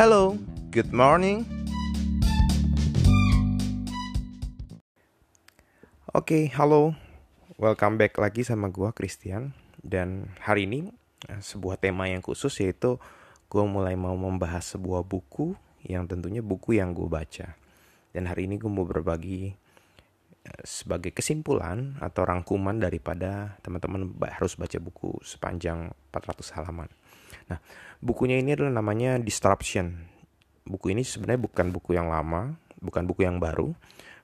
Hello, good morning. Oke, halo. Welcome back lagi sama gua Christian dan hari ini eh, sebuah tema yang khusus yaitu gue mulai mau membahas sebuah buku yang tentunya buku yang gue baca. Dan hari ini gue mau berbagi eh, sebagai kesimpulan atau rangkuman daripada teman-teman harus baca buku sepanjang 400 halaman. Nah, bukunya ini adalah namanya Disruption. Buku ini sebenarnya bukan buku yang lama, bukan buku yang baru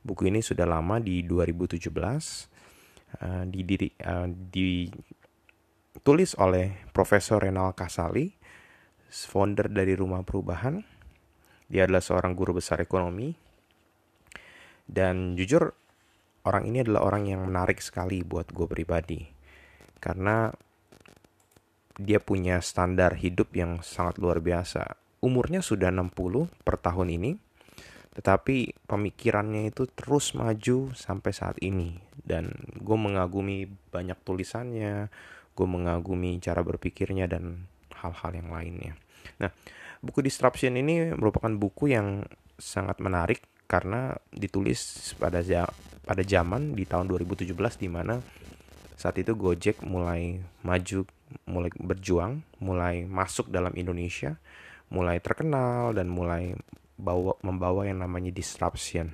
Buku ini sudah lama di 2017 uh, didiri, uh, ditulis oleh Profesor Renal Kasali, founder dari Rumah Perubahan. Dia adalah seorang guru besar ekonomi. Dan jujur orang ini adalah orang yang menarik sekali buat gue pribadi. Karena dia punya standar hidup yang sangat luar biasa. Umurnya sudah 60 per tahun ini tetapi pemikirannya itu terus maju sampai saat ini dan gue mengagumi banyak tulisannya gue mengagumi cara berpikirnya dan hal-hal yang lainnya nah buku Disruption ini merupakan buku yang sangat menarik karena ditulis pada pada zaman di tahun 2017 di mana saat itu Gojek mulai maju, mulai berjuang, mulai masuk dalam Indonesia, mulai terkenal dan mulai bawa membawa yang namanya disruption.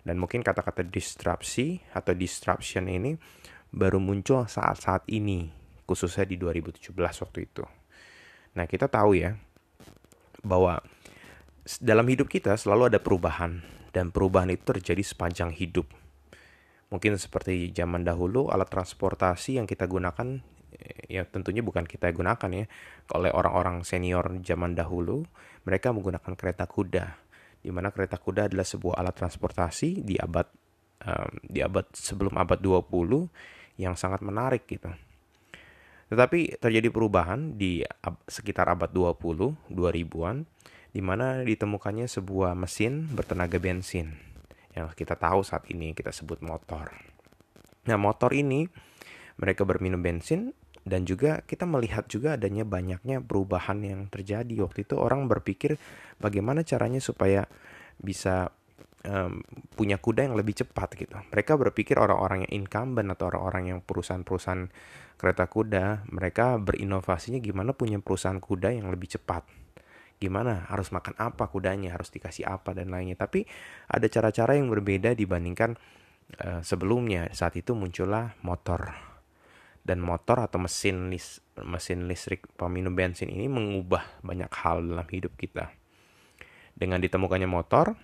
Dan mungkin kata-kata disrupsi atau disruption ini baru muncul saat-saat ini, khususnya di 2017 waktu itu. Nah, kita tahu ya bahwa dalam hidup kita selalu ada perubahan dan perubahan itu terjadi sepanjang hidup. Mungkin seperti zaman dahulu alat transportasi yang kita gunakan ya tentunya bukan kita gunakan ya. Oleh orang-orang senior zaman dahulu, mereka menggunakan kereta kuda. Di mana kereta kuda adalah sebuah alat transportasi di abad um, di abad sebelum abad 20 yang sangat menarik gitu. Tetapi terjadi perubahan di sekitar abad 20, 2000-an di mana ditemukannya sebuah mesin bertenaga bensin yang kita tahu saat ini kita sebut motor. Nah, motor ini mereka berminum bensin dan juga kita melihat juga adanya banyaknya perubahan yang terjadi. Waktu itu orang berpikir bagaimana caranya supaya bisa um, punya kuda yang lebih cepat gitu. Mereka berpikir orang-orang yang incumbent atau orang-orang yang perusahaan-perusahaan kereta kuda mereka berinovasinya gimana punya perusahaan kuda yang lebih cepat. Gimana? Harus makan apa kudanya? Harus dikasih apa dan lainnya. Tapi ada cara-cara yang berbeda dibandingkan uh, sebelumnya. Saat itu muncullah motor dan motor atau mesin lis mesin listrik peminum bensin ini mengubah banyak hal dalam hidup kita. Dengan ditemukannya motor,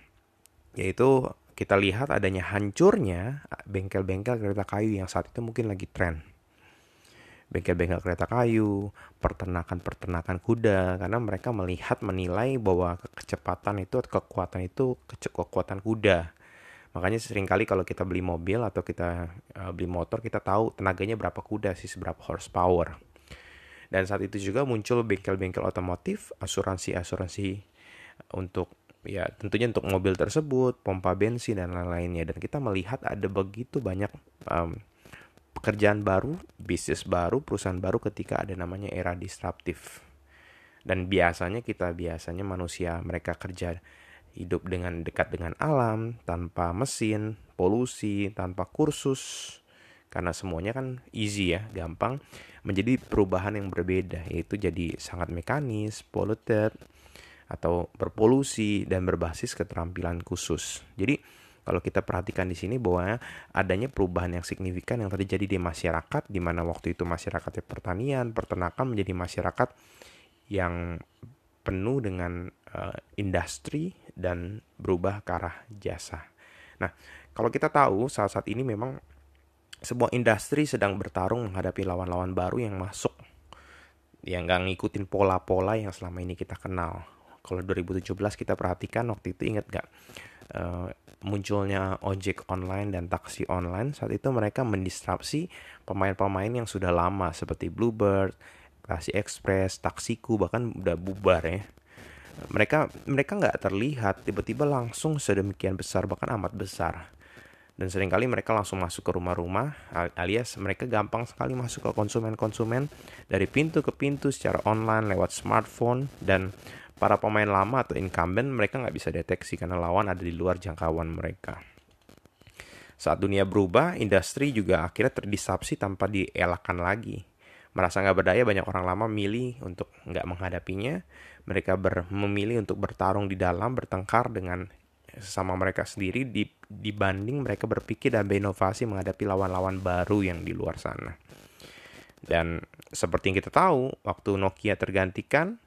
yaitu kita lihat adanya hancurnya bengkel-bengkel kereta kayu yang saat itu mungkin lagi tren. Bengkel-bengkel kereta kayu, pertenakan-pertenakan kuda, karena mereka melihat menilai bahwa kecepatan itu kekuatan itu kekuatan kuda Makanya sering kali kalau kita beli mobil atau kita uh, beli motor kita tahu tenaganya berapa kuda sih, seberapa horsepower. Dan saat itu juga muncul bengkel-bengkel otomotif, asuransi-asuransi untuk ya tentunya untuk mobil tersebut, pompa bensin dan lain-lainnya. Dan kita melihat ada begitu banyak um, pekerjaan baru, bisnis baru, perusahaan baru ketika ada namanya era disruptif. Dan biasanya kita biasanya manusia mereka kerja hidup dengan dekat dengan alam, tanpa mesin, polusi, tanpa kursus. Karena semuanya kan easy ya, gampang. Menjadi perubahan yang berbeda, yaitu jadi sangat mekanis, polluted, atau berpolusi dan berbasis keterampilan khusus. Jadi kalau kita perhatikan di sini bahwa adanya perubahan yang signifikan yang terjadi di masyarakat di mana waktu itu masyarakatnya pertanian, peternakan menjadi masyarakat yang penuh dengan uh, industri dan berubah ke arah jasa. Nah, kalau kita tahu saat saat ini memang sebuah industri sedang bertarung menghadapi lawan-lawan baru yang masuk yang nggak ngikutin pola-pola yang selama ini kita kenal. Kalau 2017 kita perhatikan waktu itu ingat nggak uh, munculnya ojek online dan taksi online saat itu mereka mendisrupsi pemain-pemain yang sudah lama seperti Bluebird, Taksi Express, Taksiku bahkan udah bubar ya mereka mereka nggak terlihat tiba-tiba langsung sedemikian besar bahkan amat besar dan sering kali mereka langsung masuk ke rumah-rumah alias mereka gampang sekali masuk ke konsumen-konsumen dari pintu ke pintu secara online lewat smartphone dan para pemain lama atau incumbent mereka nggak bisa deteksi karena lawan ada di luar jangkauan mereka. Saat dunia berubah, industri juga akhirnya terdisrupsi tanpa dielakkan lagi. Merasa nggak berdaya, banyak orang lama milih untuk nggak menghadapinya. Mereka ber, memilih untuk bertarung di dalam, bertengkar dengan sesama mereka sendiri dibanding mereka berpikir dan berinovasi menghadapi lawan-lawan baru yang di luar sana. Dan seperti yang kita tahu, waktu Nokia tergantikan,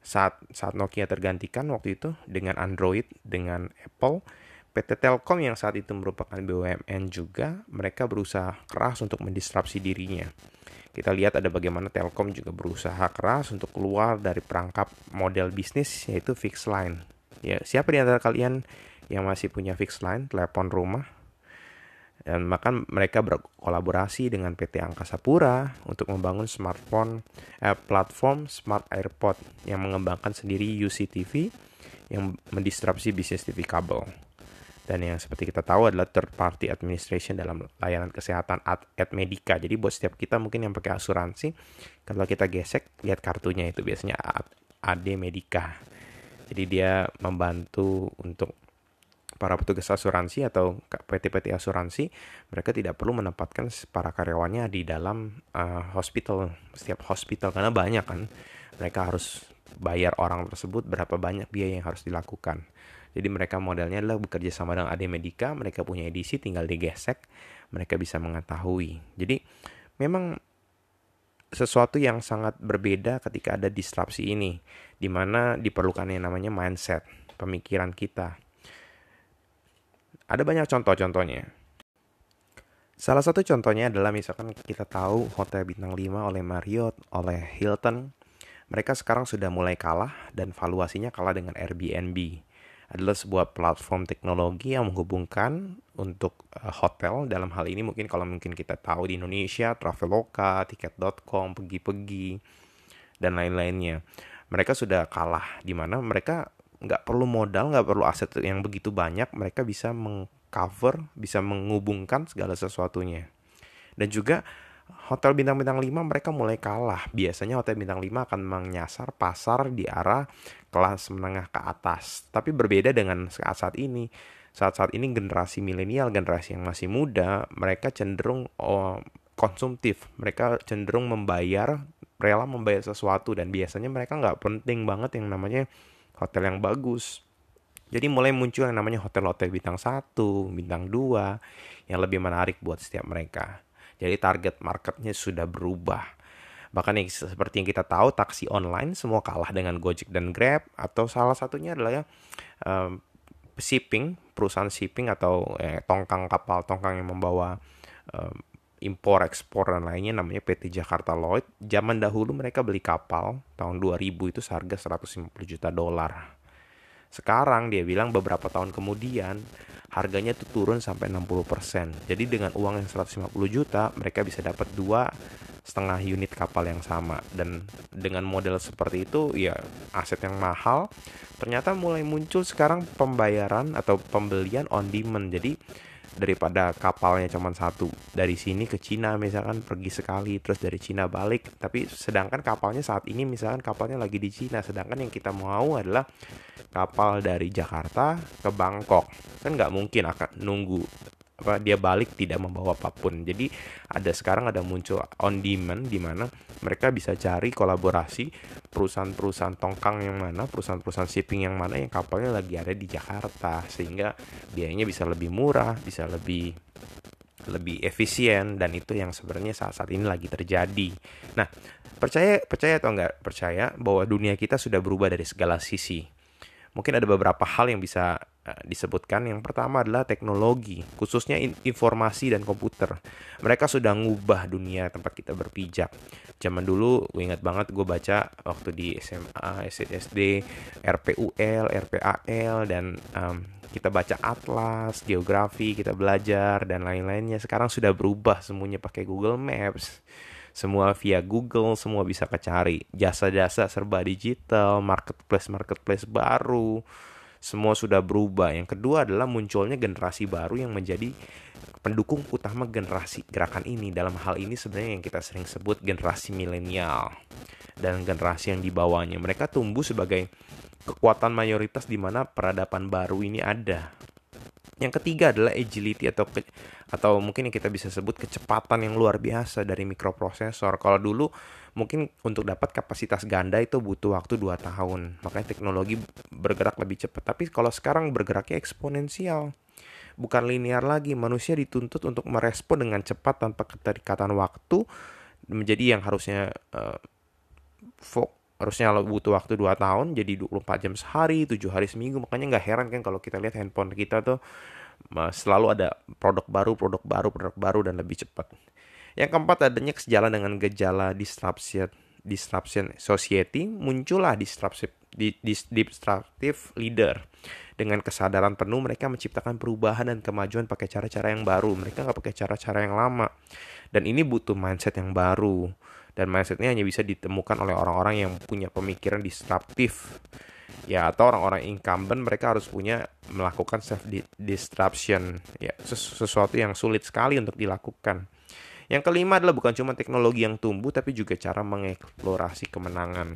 saat saat Nokia tergantikan waktu itu dengan Android, dengan Apple, PT Telkom yang saat itu merupakan BUMN juga, mereka berusaha keras untuk mendisrupsi dirinya. Kita lihat ada bagaimana Telkom juga berusaha keras untuk keluar dari perangkap model bisnis yaitu fixed line. Ya, siapa di antara kalian yang masih punya fixed line, telepon rumah, dan bahkan mereka berkolaborasi dengan PT Angkasa Pura untuk membangun smartphone eh, platform Smart AirPod yang mengembangkan sendiri UCTV yang mendistrupsi bisnis TV kabel. Dan yang seperti kita tahu adalah third party administration dalam layanan kesehatan Ad, Medica. Jadi buat setiap kita mungkin yang pakai asuransi, kalau kita gesek lihat kartunya itu biasanya AD Medica. Jadi dia membantu untuk para petugas asuransi atau PT-PT asuransi, mereka tidak perlu menempatkan para karyawannya di dalam uh, hospital, setiap hospital karena banyak kan. Mereka harus bayar orang tersebut berapa banyak biaya yang harus dilakukan. Jadi mereka modelnya adalah bekerja sama dengan AD Medica, mereka punya edisi tinggal digesek, mereka bisa mengetahui. Jadi memang sesuatu yang sangat berbeda ketika ada disrupsi ini, di mana diperlukan yang namanya mindset, pemikiran kita ada banyak contoh-contohnya. Salah satu contohnya adalah misalkan kita tahu hotel bintang 5 oleh Marriott, oleh Hilton, mereka sekarang sudah mulai kalah dan valuasinya kalah dengan Airbnb. Adalah sebuah platform teknologi yang menghubungkan untuk eh, hotel. Dalam hal ini mungkin kalau mungkin kita tahu di Indonesia, Traveloka, Tiket.com, pergi-pergi dan lain-lainnya. Mereka sudah kalah di mana mereka nggak perlu modal nggak perlu aset yang begitu banyak. Mereka bisa mengcover bisa menghubungkan segala sesuatunya. Dan juga hotel bintang-bintang 5 mereka mulai kalah. Biasanya hotel bintang 5 akan menyasar pasar di arah kelas menengah ke atas. Tapi berbeda dengan saat-saat ini. Saat-saat ini generasi milenial generasi yang masih muda mereka cenderung oh, konsumtif. Mereka cenderung membayar rela membayar sesuatu. Dan biasanya mereka nggak penting banget yang namanya hotel yang bagus. Jadi mulai muncul yang namanya hotel-hotel bintang 1, bintang 2 yang lebih menarik buat setiap mereka. Jadi target marketnya sudah berubah. Bahkan yang seperti yang kita tahu taksi online semua kalah dengan Gojek dan Grab atau salah satunya adalah ya um, shipping, perusahaan shipping atau eh, tongkang kapal tongkang yang membawa um, impor ekspor dan lainnya namanya PT Jakarta Lloyd. Zaman dahulu mereka beli kapal tahun 2000 itu seharga 150 juta dolar. Sekarang dia bilang beberapa tahun kemudian harganya itu turun sampai 60%. Jadi dengan uang yang 150 juta mereka bisa dapat dua setengah unit kapal yang sama dan dengan model seperti itu ya aset yang mahal ternyata mulai muncul sekarang pembayaran atau pembelian on demand jadi daripada kapalnya cuma satu. Dari sini ke Cina misalkan pergi sekali terus dari Cina balik. Tapi sedangkan kapalnya saat ini misalkan kapalnya lagi di Cina. Sedangkan yang kita mau adalah kapal dari Jakarta ke Bangkok. Kan nggak mungkin akan nunggu apa dia balik tidak membawa apa pun. Jadi ada sekarang ada muncul on demand di mana mereka bisa cari kolaborasi perusahaan-perusahaan tongkang yang mana, perusahaan-perusahaan shipping yang mana yang kapalnya lagi ada di Jakarta sehingga biayanya bisa lebih murah, bisa lebih lebih efisien dan itu yang sebenarnya saat-saat ini lagi terjadi. Nah, percaya percaya atau enggak percaya bahwa dunia kita sudah berubah dari segala sisi. Mungkin ada beberapa hal yang bisa Eh, disebutkan. Yang pertama adalah teknologi khususnya informasi dan komputer. Mereka sudah ngubah dunia tempat kita berpijak. Zaman dulu gue ingat banget gue baca waktu di SMA SD RPUL RPAL dan um, kita baca atlas geografi kita belajar dan lain-lainnya. Sekarang sudah berubah semuanya pakai Google Maps semua via Google semua bisa kecari. Jasa-jasa serba digital marketplace marketplace baru. Semua sudah berubah. Yang kedua adalah munculnya generasi baru yang menjadi pendukung utama generasi gerakan ini. Dalam hal ini sebenarnya yang kita sering sebut generasi milenial. Dan generasi yang dibawanya mereka tumbuh sebagai kekuatan mayoritas di mana peradaban baru ini ada yang ketiga adalah agility atau ke, atau mungkin yang kita bisa sebut kecepatan yang luar biasa dari mikroprosesor. Kalau dulu mungkin untuk dapat kapasitas ganda itu butuh waktu 2 tahun. Makanya teknologi bergerak lebih cepat. Tapi kalau sekarang bergeraknya eksponensial. Bukan linear lagi. Manusia dituntut untuk merespon dengan cepat tanpa keterikatan waktu menjadi yang harusnya uh, harusnya butuh waktu 2 tahun jadi 24 jam sehari 7 hari seminggu. Makanya nggak heran kan kalau kita lihat handphone kita tuh selalu ada produk baru produk baru produk baru dan lebih cepat. Yang keempat adanya sejalan dengan gejala disruption disruption society muncullah disruptive disruptive leader. Dengan kesadaran penuh mereka menciptakan perubahan dan kemajuan pakai cara-cara yang baru. Mereka nggak pakai cara-cara yang lama. Dan ini butuh mindset yang baru dan mindsetnya hanya bisa ditemukan oleh orang-orang yang punya pemikiran disruptif. Ya atau orang-orang incumbent mereka harus punya melakukan self disruption ya sesuatu yang sulit sekali untuk dilakukan. Yang kelima adalah bukan cuma teknologi yang tumbuh tapi juga cara mengeksplorasi kemenangan.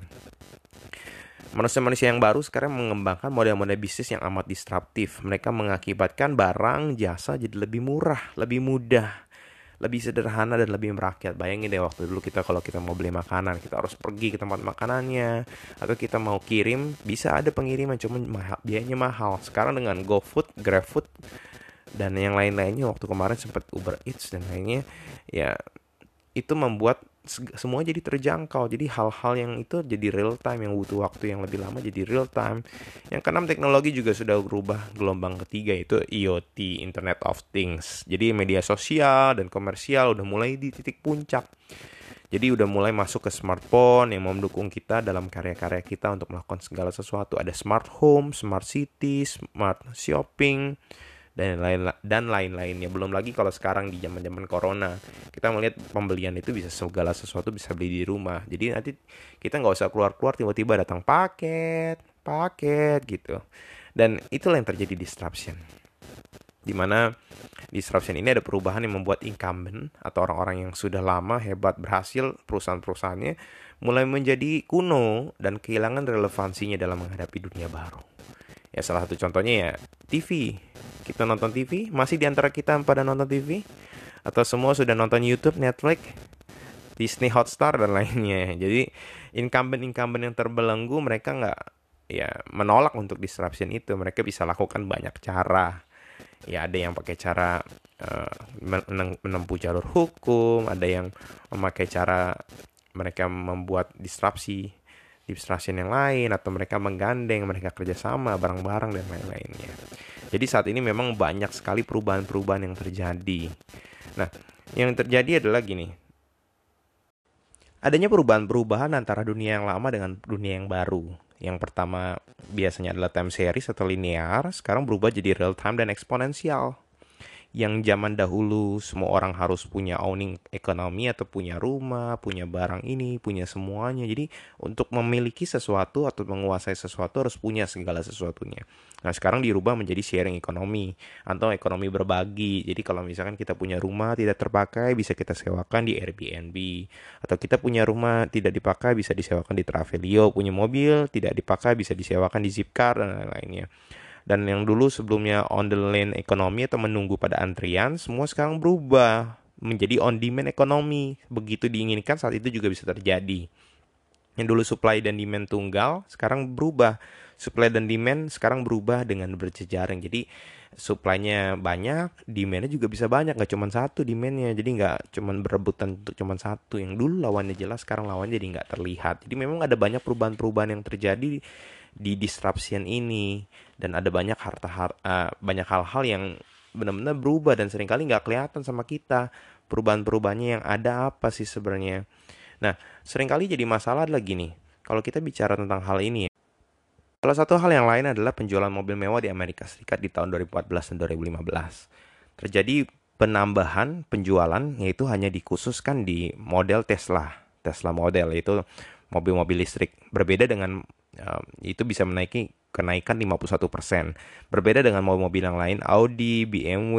Manusia-manusia yang baru sekarang mengembangkan model-model bisnis yang amat disruptif. Mereka mengakibatkan barang, jasa jadi lebih murah, lebih mudah, lebih sederhana dan lebih merakyat. Bayangin deh waktu dulu kita kalau kita mau beli makanan, kita harus pergi ke tempat makanannya atau kita mau kirim, bisa ada pengiriman cuma mahal, biayanya mahal. Sekarang dengan GoFood, GrabFood dan yang lain-lainnya waktu kemarin sempat Uber Eats dan lainnya ya itu membuat semua jadi terjangkau. Jadi hal-hal yang itu jadi real time yang butuh waktu yang lebih lama jadi real time. Yang keenam teknologi juga sudah berubah gelombang ketiga itu IoT Internet of Things. Jadi media sosial dan komersial udah mulai di titik puncak. Jadi udah mulai masuk ke smartphone yang mendukung kita dalam karya-karya kita untuk melakukan segala sesuatu. Ada smart home smart city smart shopping dan lain dan lain-lainnya. Belum lagi kalau sekarang di zaman-zaman corona, kita melihat pembelian itu bisa segala sesuatu bisa beli di rumah. Jadi nanti kita nggak usah keluar-keluar tiba-tiba datang paket, paket gitu. Dan itulah yang terjadi disruption. Di mana disruption ini ada perubahan yang membuat incumbent atau orang-orang yang sudah lama hebat berhasil perusahaan-perusahaannya mulai menjadi kuno dan kehilangan relevansinya dalam menghadapi dunia baru. Ya salah satu contohnya ya TV. Kita nonton TV, masih di antara kita pada nonton TV? Atau semua sudah nonton YouTube, Netflix, Disney Hotstar dan lainnya. Jadi incumbent-incumbent yang terbelenggu mereka nggak ya menolak untuk disruption itu. Mereka bisa lakukan banyak cara. Ya ada yang pakai cara uh, menempuh jalur hukum, ada yang memakai cara mereka membuat disrupsi disruption yang lain atau mereka menggandeng, mereka kerjasama bareng-bareng dan lain-lainnya. Jadi saat ini memang banyak sekali perubahan-perubahan yang terjadi. Nah, yang terjadi adalah gini. Adanya perubahan-perubahan antara dunia yang lama dengan dunia yang baru. Yang pertama biasanya adalah time series atau linear, sekarang berubah jadi real time dan eksponensial yang zaman dahulu semua orang harus punya owning ekonomi atau punya rumah, punya barang ini, punya semuanya. Jadi untuk memiliki sesuatu atau menguasai sesuatu harus punya segala sesuatunya. Nah sekarang dirubah menjadi sharing ekonomi atau ekonomi berbagi. Jadi kalau misalkan kita punya rumah tidak terpakai bisa kita sewakan di Airbnb atau kita punya rumah tidak dipakai bisa disewakan di Travelio, punya mobil tidak dipakai bisa disewakan di Zipcar dan lain-lainnya dan yang dulu sebelumnya on the lane ekonomi atau menunggu pada antrian semua sekarang berubah menjadi on demand ekonomi. Begitu diinginkan saat itu juga bisa terjadi. Yang dulu supply dan demand tunggal sekarang berubah. Supply dan demand sekarang berubah dengan berjejaring. Jadi supply-nya banyak demand-nya juga bisa banyak. Nggak cuma satu demand-nya. Jadi nggak cuma berebutan untuk cuma satu. Yang dulu lawannya jelas sekarang lawannya jadi nggak terlihat. Jadi memang ada banyak perubahan-perubahan yang terjadi di disruption ini dan ada banyak harta har, uh, banyak hal-hal yang benar-benar berubah dan sering kali nggak kelihatan sama kita perubahan-perubahannya yang ada apa sih sebenarnya. Nah, sering kali jadi masalah lagi nih kalau kita bicara tentang hal ini. Salah satu hal yang lain adalah penjualan mobil mewah di Amerika Serikat di tahun 2014 dan 2015. Terjadi penambahan penjualan yaitu hanya dikhususkan di model Tesla, Tesla model yaitu mobil-mobil listrik. Berbeda dengan um, itu bisa menaiki kenaikan 51%. Berbeda dengan mobil-mobil yang lain, Audi, BMW,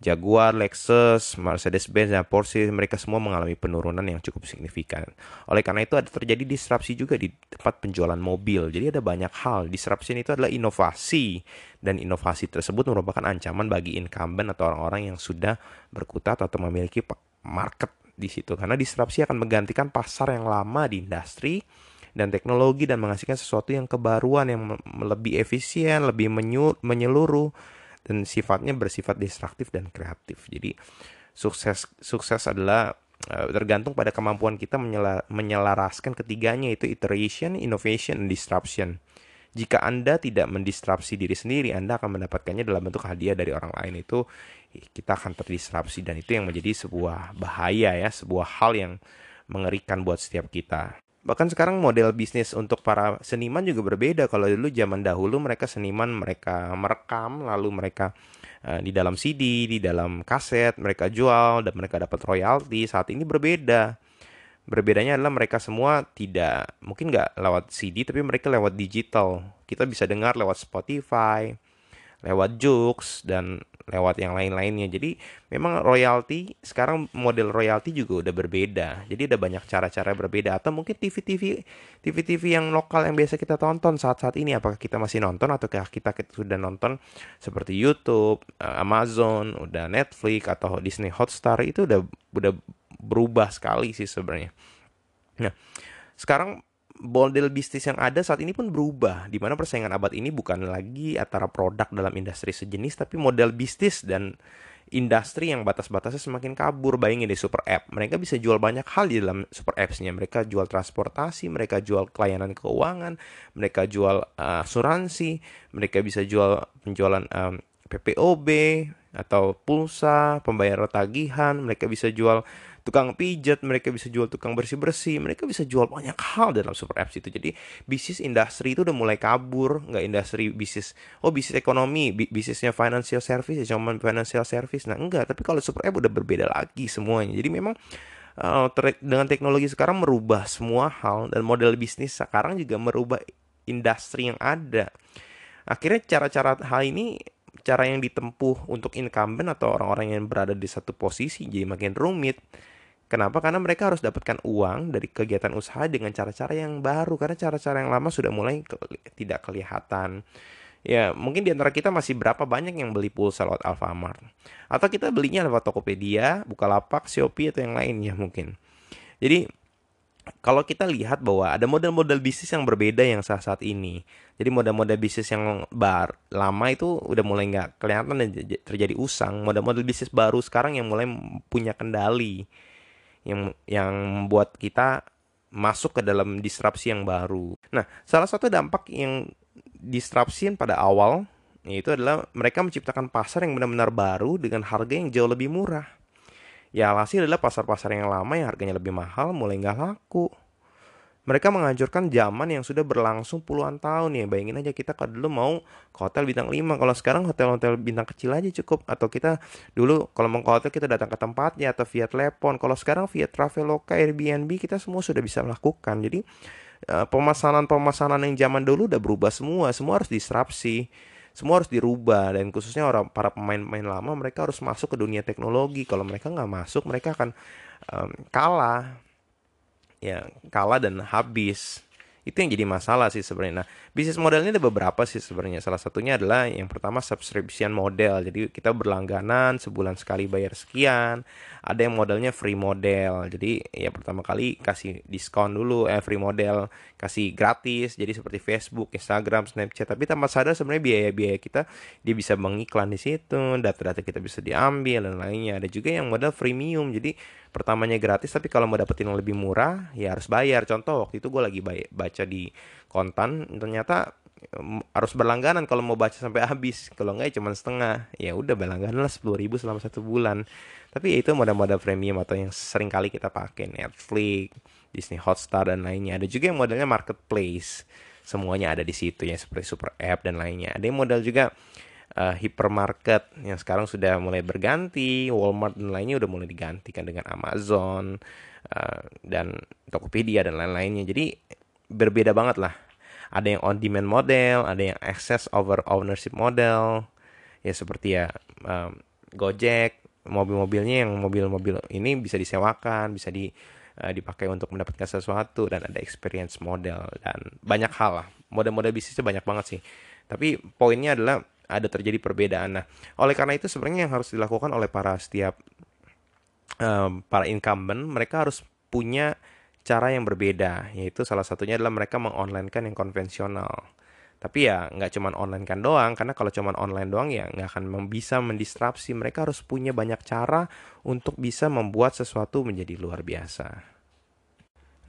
Jaguar, Lexus, Mercedes-Benz, dan Porsche, mereka semua mengalami penurunan yang cukup signifikan. Oleh karena itu ada terjadi disrupsi juga di tempat penjualan mobil. Jadi ada banyak hal. Disrupsi itu adalah inovasi dan inovasi tersebut merupakan ancaman bagi incumbent atau orang-orang yang sudah berkutat atau memiliki market di situ. Karena disrupsi akan menggantikan pasar yang lama di industri dan teknologi dan menghasilkan sesuatu yang kebaruan yang lebih efisien, lebih menyeluruh dan sifatnya bersifat destruktif dan kreatif. Jadi sukses sukses adalah uh, tergantung pada kemampuan kita menyela, menyelaraskan ketiganya itu iteration, innovation, dan disruption. Jika Anda tidak mendisrupsi diri sendiri, Anda akan mendapatkannya dalam bentuk hadiah dari orang lain itu kita akan terdisrupsi dan itu yang menjadi sebuah bahaya ya, sebuah hal yang mengerikan buat setiap kita. Bahkan sekarang model bisnis untuk para seniman juga berbeda. Kalau dulu zaman dahulu mereka seniman mereka merekam lalu mereka uh, di dalam CD, di dalam kaset mereka jual dan mereka dapat royalti. Saat ini berbeda. Berbedanya adalah mereka semua tidak mungkin nggak lewat CD tapi mereka lewat digital. Kita bisa dengar lewat Spotify, lewat Joox dan lewat yang lain-lainnya. Jadi memang royalti sekarang model royalti juga udah berbeda. Jadi ada banyak cara-cara berbeda atau mungkin TV-TV TV-TV yang lokal yang biasa kita tonton saat-saat ini apakah kita masih nonton kita, kita sudah nonton seperti YouTube, eh, Amazon, udah Netflix atau Disney Hotstar itu udah udah berubah sekali sih sebenarnya. Nah, sekarang model bisnis yang ada saat ini pun berubah, di mana persaingan abad ini bukan lagi antara produk dalam industri sejenis, tapi model bisnis dan industri yang batas-batasnya semakin kabur. Bayangin di super app, mereka bisa jual banyak hal di dalam super apps-nya. Mereka jual transportasi, mereka jual pelayanan keuangan, mereka jual uh, asuransi, mereka bisa jual penjualan um, PPOB atau pulsa, pembayaran tagihan, mereka bisa jual tukang pijat, mereka bisa jual tukang bersih-bersih, mereka bisa jual banyak hal dalam super apps itu. Jadi bisnis industri itu udah mulai kabur, nggak industri bisnis, oh bisnis ekonomi, bi bisnisnya financial service, ya cuma financial service. Nah enggak, tapi kalau super app udah berbeda lagi semuanya. Jadi memang uh, dengan teknologi sekarang merubah semua hal dan model bisnis sekarang juga merubah industri yang ada. Akhirnya cara-cara hal ini cara yang ditempuh untuk incumbent atau orang-orang yang berada di satu posisi jadi makin rumit Kenapa? Karena mereka harus dapatkan uang dari kegiatan usaha dengan cara-cara yang baru karena cara-cara yang lama sudah mulai ke tidak kelihatan. Ya, mungkin di antara kita masih berapa banyak yang beli pulsa lewat Alfamart. Atau kita belinya lewat Tokopedia, Bukalapak, Shopee atau yang lainnya mungkin. Jadi kalau kita lihat bahwa ada model-model bisnis yang berbeda yang saat saat ini. Jadi model-model bisnis yang bar lama itu udah mulai nggak kelihatan dan terjadi usang. Model-model bisnis baru sekarang yang mulai punya kendali yang yang membuat kita masuk ke dalam disrupsi yang baru. Nah, salah satu dampak yang disrupsi pada awal yaitu adalah mereka menciptakan pasar yang benar-benar baru dengan harga yang jauh lebih murah. Ya, hasil adalah pasar-pasar yang lama yang harganya lebih mahal mulai nggak laku. Mereka menghancurkan zaman yang sudah berlangsung puluhan tahun ya. Bayangin aja kita kalau dulu mau ke hotel bintang 5. Kalau sekarang hotel-hotel bintang kecil aja cukup. Atau kita dulu kalau mau ke hotel kita datang ke tempatnya atau via telepon. Kalau sekarang via Traveloka, Airbnb kita semua sudah bisa melakukan. Jadi eh, pemasanan-pemasanan yang zaman dulu udah berubah semua. Semua harus disrupsi semua harus dirubah dan khususnya orang para pemain-pemain lama mereka harus masuk ke dunia teknologi. Kalau mereka nggak masuk mereka akan um, kalah. Ya kalah dan habis itu yang jadi masalah sih sebenarnya. Nah, bisnis modelnya ada beberapa sih sebenarnya. Salah satunya adalah yang pertama subscription model. Jadi kita berlangganan sebulan sekali bayar sekian. Ada yang modelnya free model. Jadi ya pertama kali kasih diskon dulu eh free model, kasih gratis. Jadi seperti Facebook, Instagram, Snapchat. Tapi tanpa sadar sebenarnya biaya-biaya kita dia bisa mengiklan di situ, data-data kita bisa diambil dan lainnya. Ada juga yang model freemium. Jadi pertamanya gratis tapi kalau mau dapetin yang lebih murah ya harus bayar. Contoh waktu itu gue lagi baca di kontan ternyata harus berlangganan kalau mau baca sampai habis. Kalau enggak ya cuma setengah. Ya udah berlangganan lah sepuluh ribu selama satu bulan. Tapi ya itu model-model premium atau yang sering kali kita pakai Netflix Disney Hotstar dan lainnya. Ada juga yang modelnya marketplace. Semuanya ada di situ ya seperti super app dan lainnya. Ada yang model juga uh, hypermarket yang sekarang sudah mulai berganti, Walmart dan lainnya udah mulai digantikan dengan Amazon uh, dan Tokopedia dan lain-lainnya. Jadi berbeda banget lah. ada yang on demand model ada yang access over ownership model ya seperti ya um, Gojek mobil-mobilnya yang mobil-mobil ini bisa disewakan bisa di uh, dipakai untuk mendapatkan sesuatu dan ada experience model dan banyak hal lah model-model bisnisnya banyak banget sih tapi poinnya adalah ada terjadi perbedaan. Nah oleh karena itu sebenarnya yang harus dilakukan oleh para setiap um, para incumbent mereka harus punya cara yang berbeda yaitu salah satunya adalah mereka mengonlinekan yang konvensional. Tapi ya nggak cuma online kan doang karena kalau cuma online doang ya nggak akan bisa mendisrupsi. Mereka harus punya banyak cara untuk bisa membuat sesuatu menjadi luar biasa.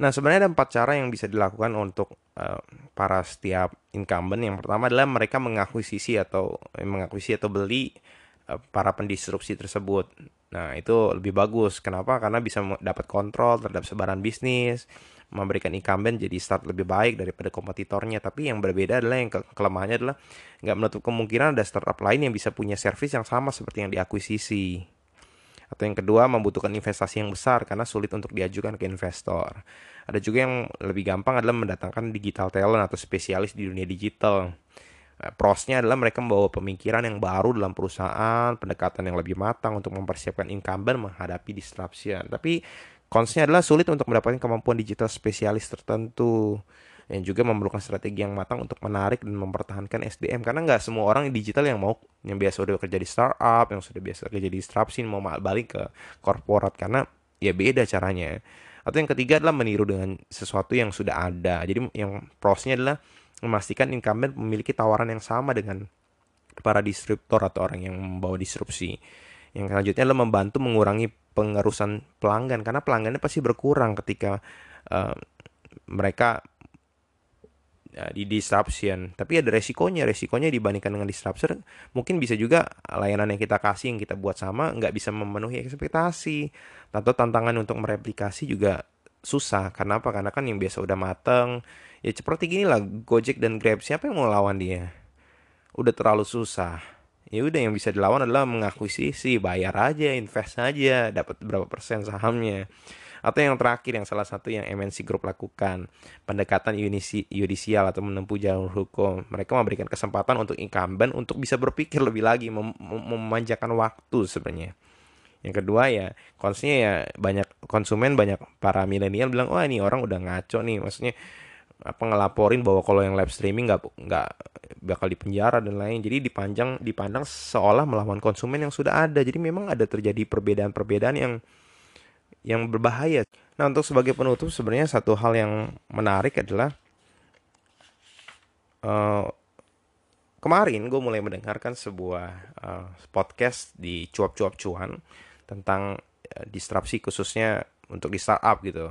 Nah sebenarnya ada empat cara yang bisa dilakukan untuk uh, para setiap incumbent yang pertama adalah mereka mengakuisisi atau eh, mengakuisisi atau beli uh, para pendisrupsi tersebut Nah, itu lebih bagus. Kenapa? Karena bisa dapat kontrol terhadap sebaran bisnis, memberikan incumbent jadi start lebih baik daripada kompetitornya. Tapi yang berbeda adalah yang ke kelemahannya adalah nggak menutup kemungkinan ada startup lain yang bisa punya service yang sama seperti yang diakuisisi. Atau yang kedua, membutuhkan investasi yang besar karena sulit untuk diajukan ke investor. Ada juga yang lebih gampang adalah mendatangkan digital talent atau spesialis di dunia digital. Eh, prosnya adalah mereka membawa pemikiran yang baru dalam perusahaan, pendekatan yang lebih matang untuk mempersiapkan incumbent menghadapi disruption. Tapi konsnya adalah sulit untuk mendapatkan kemampuan digital spesialis tertentu yang juga memerlukan strategi yang matang untuk menarik dan mempertahankan SDM karena nggak semua orang digital yang mau yang biasa udah kerja di startup yang sudah biasa kerja di disruption mau balik ke korporat. Karena ya beda caranya. Atau yang ketiga adalah meniru dengan sesuatu yang sudah ada. Jadi yang prosnya adalah memastikan incumbent memiliki tawaran yang sama dengan para disruptor atau orang yang membawa disrupsi. Yang selanjutnya adalah membantu mengurangi pengerusan pelanggan. Karena pelanggannya pasti berkurang ketika uh, mereka di disruption. Tapi ada resikonya, resikonya dibandingkan dengan disruption mungkin bisa juga layanan yang kita kasih yang kita buat sama nggak bisa memenuhi ekspektasi. Atau tantangan untuk mereplikasi juga susah. Karena apa? Karena kan yang biasa udah mateng ya seperti gini lah Gojek dan Grab siapa yang mau lawan dia udah terlalu susah ya udah yang bisa dilawan adalah mengakuisisi bayar aja invest aja dapat berapa persen sahamnya atau yang terakhir yang salah satu yang MNC Group lakukan pendekatan yudisial atau menempuh jalur hukum. Mereka memberikan kesempatan untuk incumbent untuk bisa berpikir lebih lagi mem memanjakan waktu sebenarnya. Yang kedua ya konsumnya ya banyak konsumen banyak para milenial bilang wah ini orang udah ngaco nih. Maksudnya apa ngelaporin bahwa kalau yang live streaming nggak nggak bakal dipenjara dan lain. Jadi dipanjang dipandang seolah melawan konsumen yang sudah ada. Jadi memang ada terjadi perbedaan-perbedaan yang yang berbahaya. Nah untuk sebagai penutup sebenarnya satu hal yang menarik adalah uh, kemarin gue mulai mendengarkan sebuah uh, podcast di cuap-cuap cuan tentang uh, disrupsi khususnya untuk di startup gitu.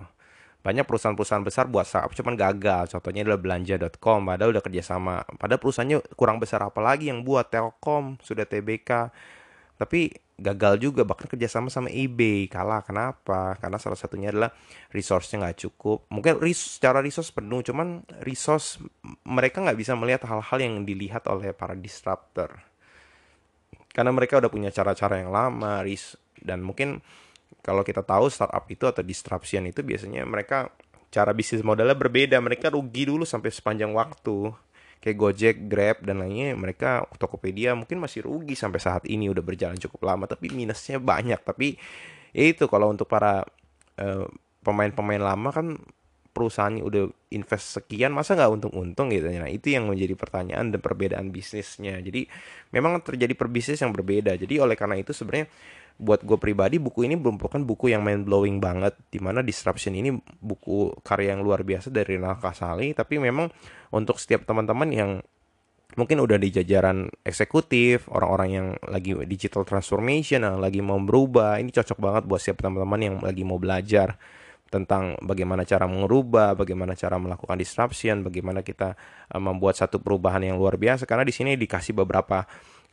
Banyak perusahaan-perusahaan besar buat startup cuman gagal. Contohnya adalah belanja.com padahal udah kerjasama pada perusahaannya kurang besar apalagi yang buat Telkom sudah TBK tapi gagal juga bahkan kerjasama sama eBay kalah kenapa karena salah satunya adalah resource-nya nggak cukup mungkin ris secara resource penuh cuman resource mereka nggak bisa melihat hal-hal yang dilihat oleh para disruptor karena mereka udah punya cara-cara yang lama ris dan mungkin kalau kita tahu startup itu atau disruption itu biasanya mereka cara bisnis modelnya berbeda. Mereka rugi dulu sampai sepanjang waktu. Kayak Gojek, Grab, dan lainnya mereka Tokopedia mungkin masih rugi sampai saat ini udah berjalan cukup lama tapi minusnya banyak. Tapi ya itu kalau untuk para eh, pemain-pemain lama kan perusahaannya udah invest sekian masa nggak untung-untung gitu? Nah itu yang menjadi pertanyaan dan perbedaan bisnisnya. Jadi memang terjadi perbisnis yang berbeda. Jadi oleh karena itu sebenarnya buat gue pribadi buku ini merupakan buku yang mind blowing banget di mana disruption ini buku karya yang luar biasa dari Rinal Kasali. Tapi memang untuk setiap teman-teman yang mungkin udah di jajaran eksekutif orang-orang yang lagi digital transformation yang lagi mau berubah ini cocok banget buat setiap teman-teman yang lagi mau belajar tentang bagaimana cara merubah, bagaimana cara melakukan disruption, bagaimana kita uh, membuat satu perubahan yang luar biasa. Karena di sini dikasih beberapa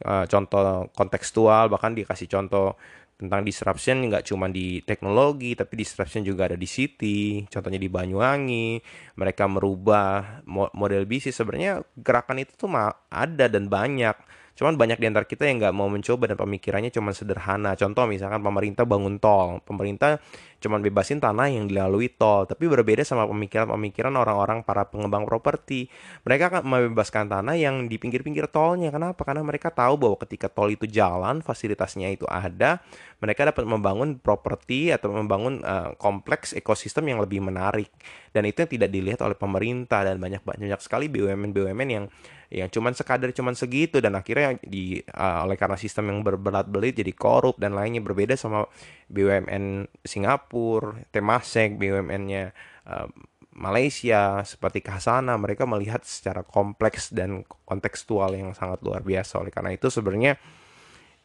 uh, contoh kontekstual, bahkan dikasih contoh tentang disruption nggak cuma di teknologi tapi disruption juga ada di city contohnya di Banyuwangi. Mereka merubah model bisnis. Sebenarnya gerakan itu tuh ada dan banyak. Cuman banyak di antara kita yang nggak mau mencoba dan pemikirannya cuma sederhana. Contoh misalkan pemerintah bangun tol. Pemerintah cuman bebasin tanah yang dilalui tol. Tapi berbeda sama pemikiran-pemikiran orang-orang para pengembang properti. Mereka akan membebaskan tanah yang di pinggir-pinggir tolnya. Kenapa? Karena mereka tahu bahwa ketika tol itu jalan, fasilitasnya itu ada, mereka dapat membangun properti atau membangun uh, kompleks ekosistem yang lebih menarik. Dan itu yang tidak dilihat oleh pemerintah dan banyak banyak sekali BUMN-BUMN yang yang cuman sekadar cuman segitu dan akhirnya di uh, oleh karena sistem yang berbelat-belit jadi korup dan lainnya berbeda sama BUMN Singapura, Temasek, BUMN-nya uh, Malaysia seperti Kasana mereka melihat secara kompleks dan kontekstual yang sangat luar biasa. Oleh karena itu sebenarnya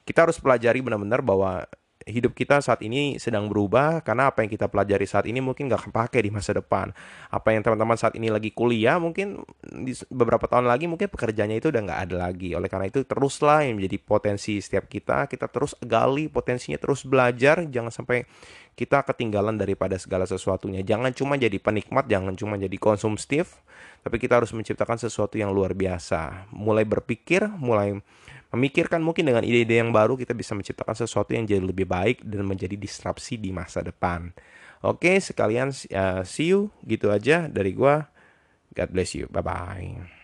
kita harus pelajari benar-benar bahwa hidup kita saat ini sedang berubah karena apa yang kita pelajari saat ini mungkin gak kepake di masa depan. Apa yang teman-teman saat ini lagi kuliah mungkin di beberapa tahun lagi mungkin pekerjaannya itu udah nggak ada lagi. Oleh karena itu teruslah yang menjadi potensi setiap kita. Kita terus gali potensinya, terus belajar. Jangan sampai kita ketinggalan daripada segala sesuatunya. Jangan cuma jadi penikmat, jangan cuma jadi konsumtif, tapi kita harus menciptakan sesuatu yang luar biasa. Mulai berpikir, mulai memikirkan mungkin dengan ide-ide yang baru kita bisa menciptakan sesuatu yang jadi lebih baik dan menjadi disrupsi di masa depan. Oke, sekalian uh, see you gitu aja dari gua. God bless you. Bye bye.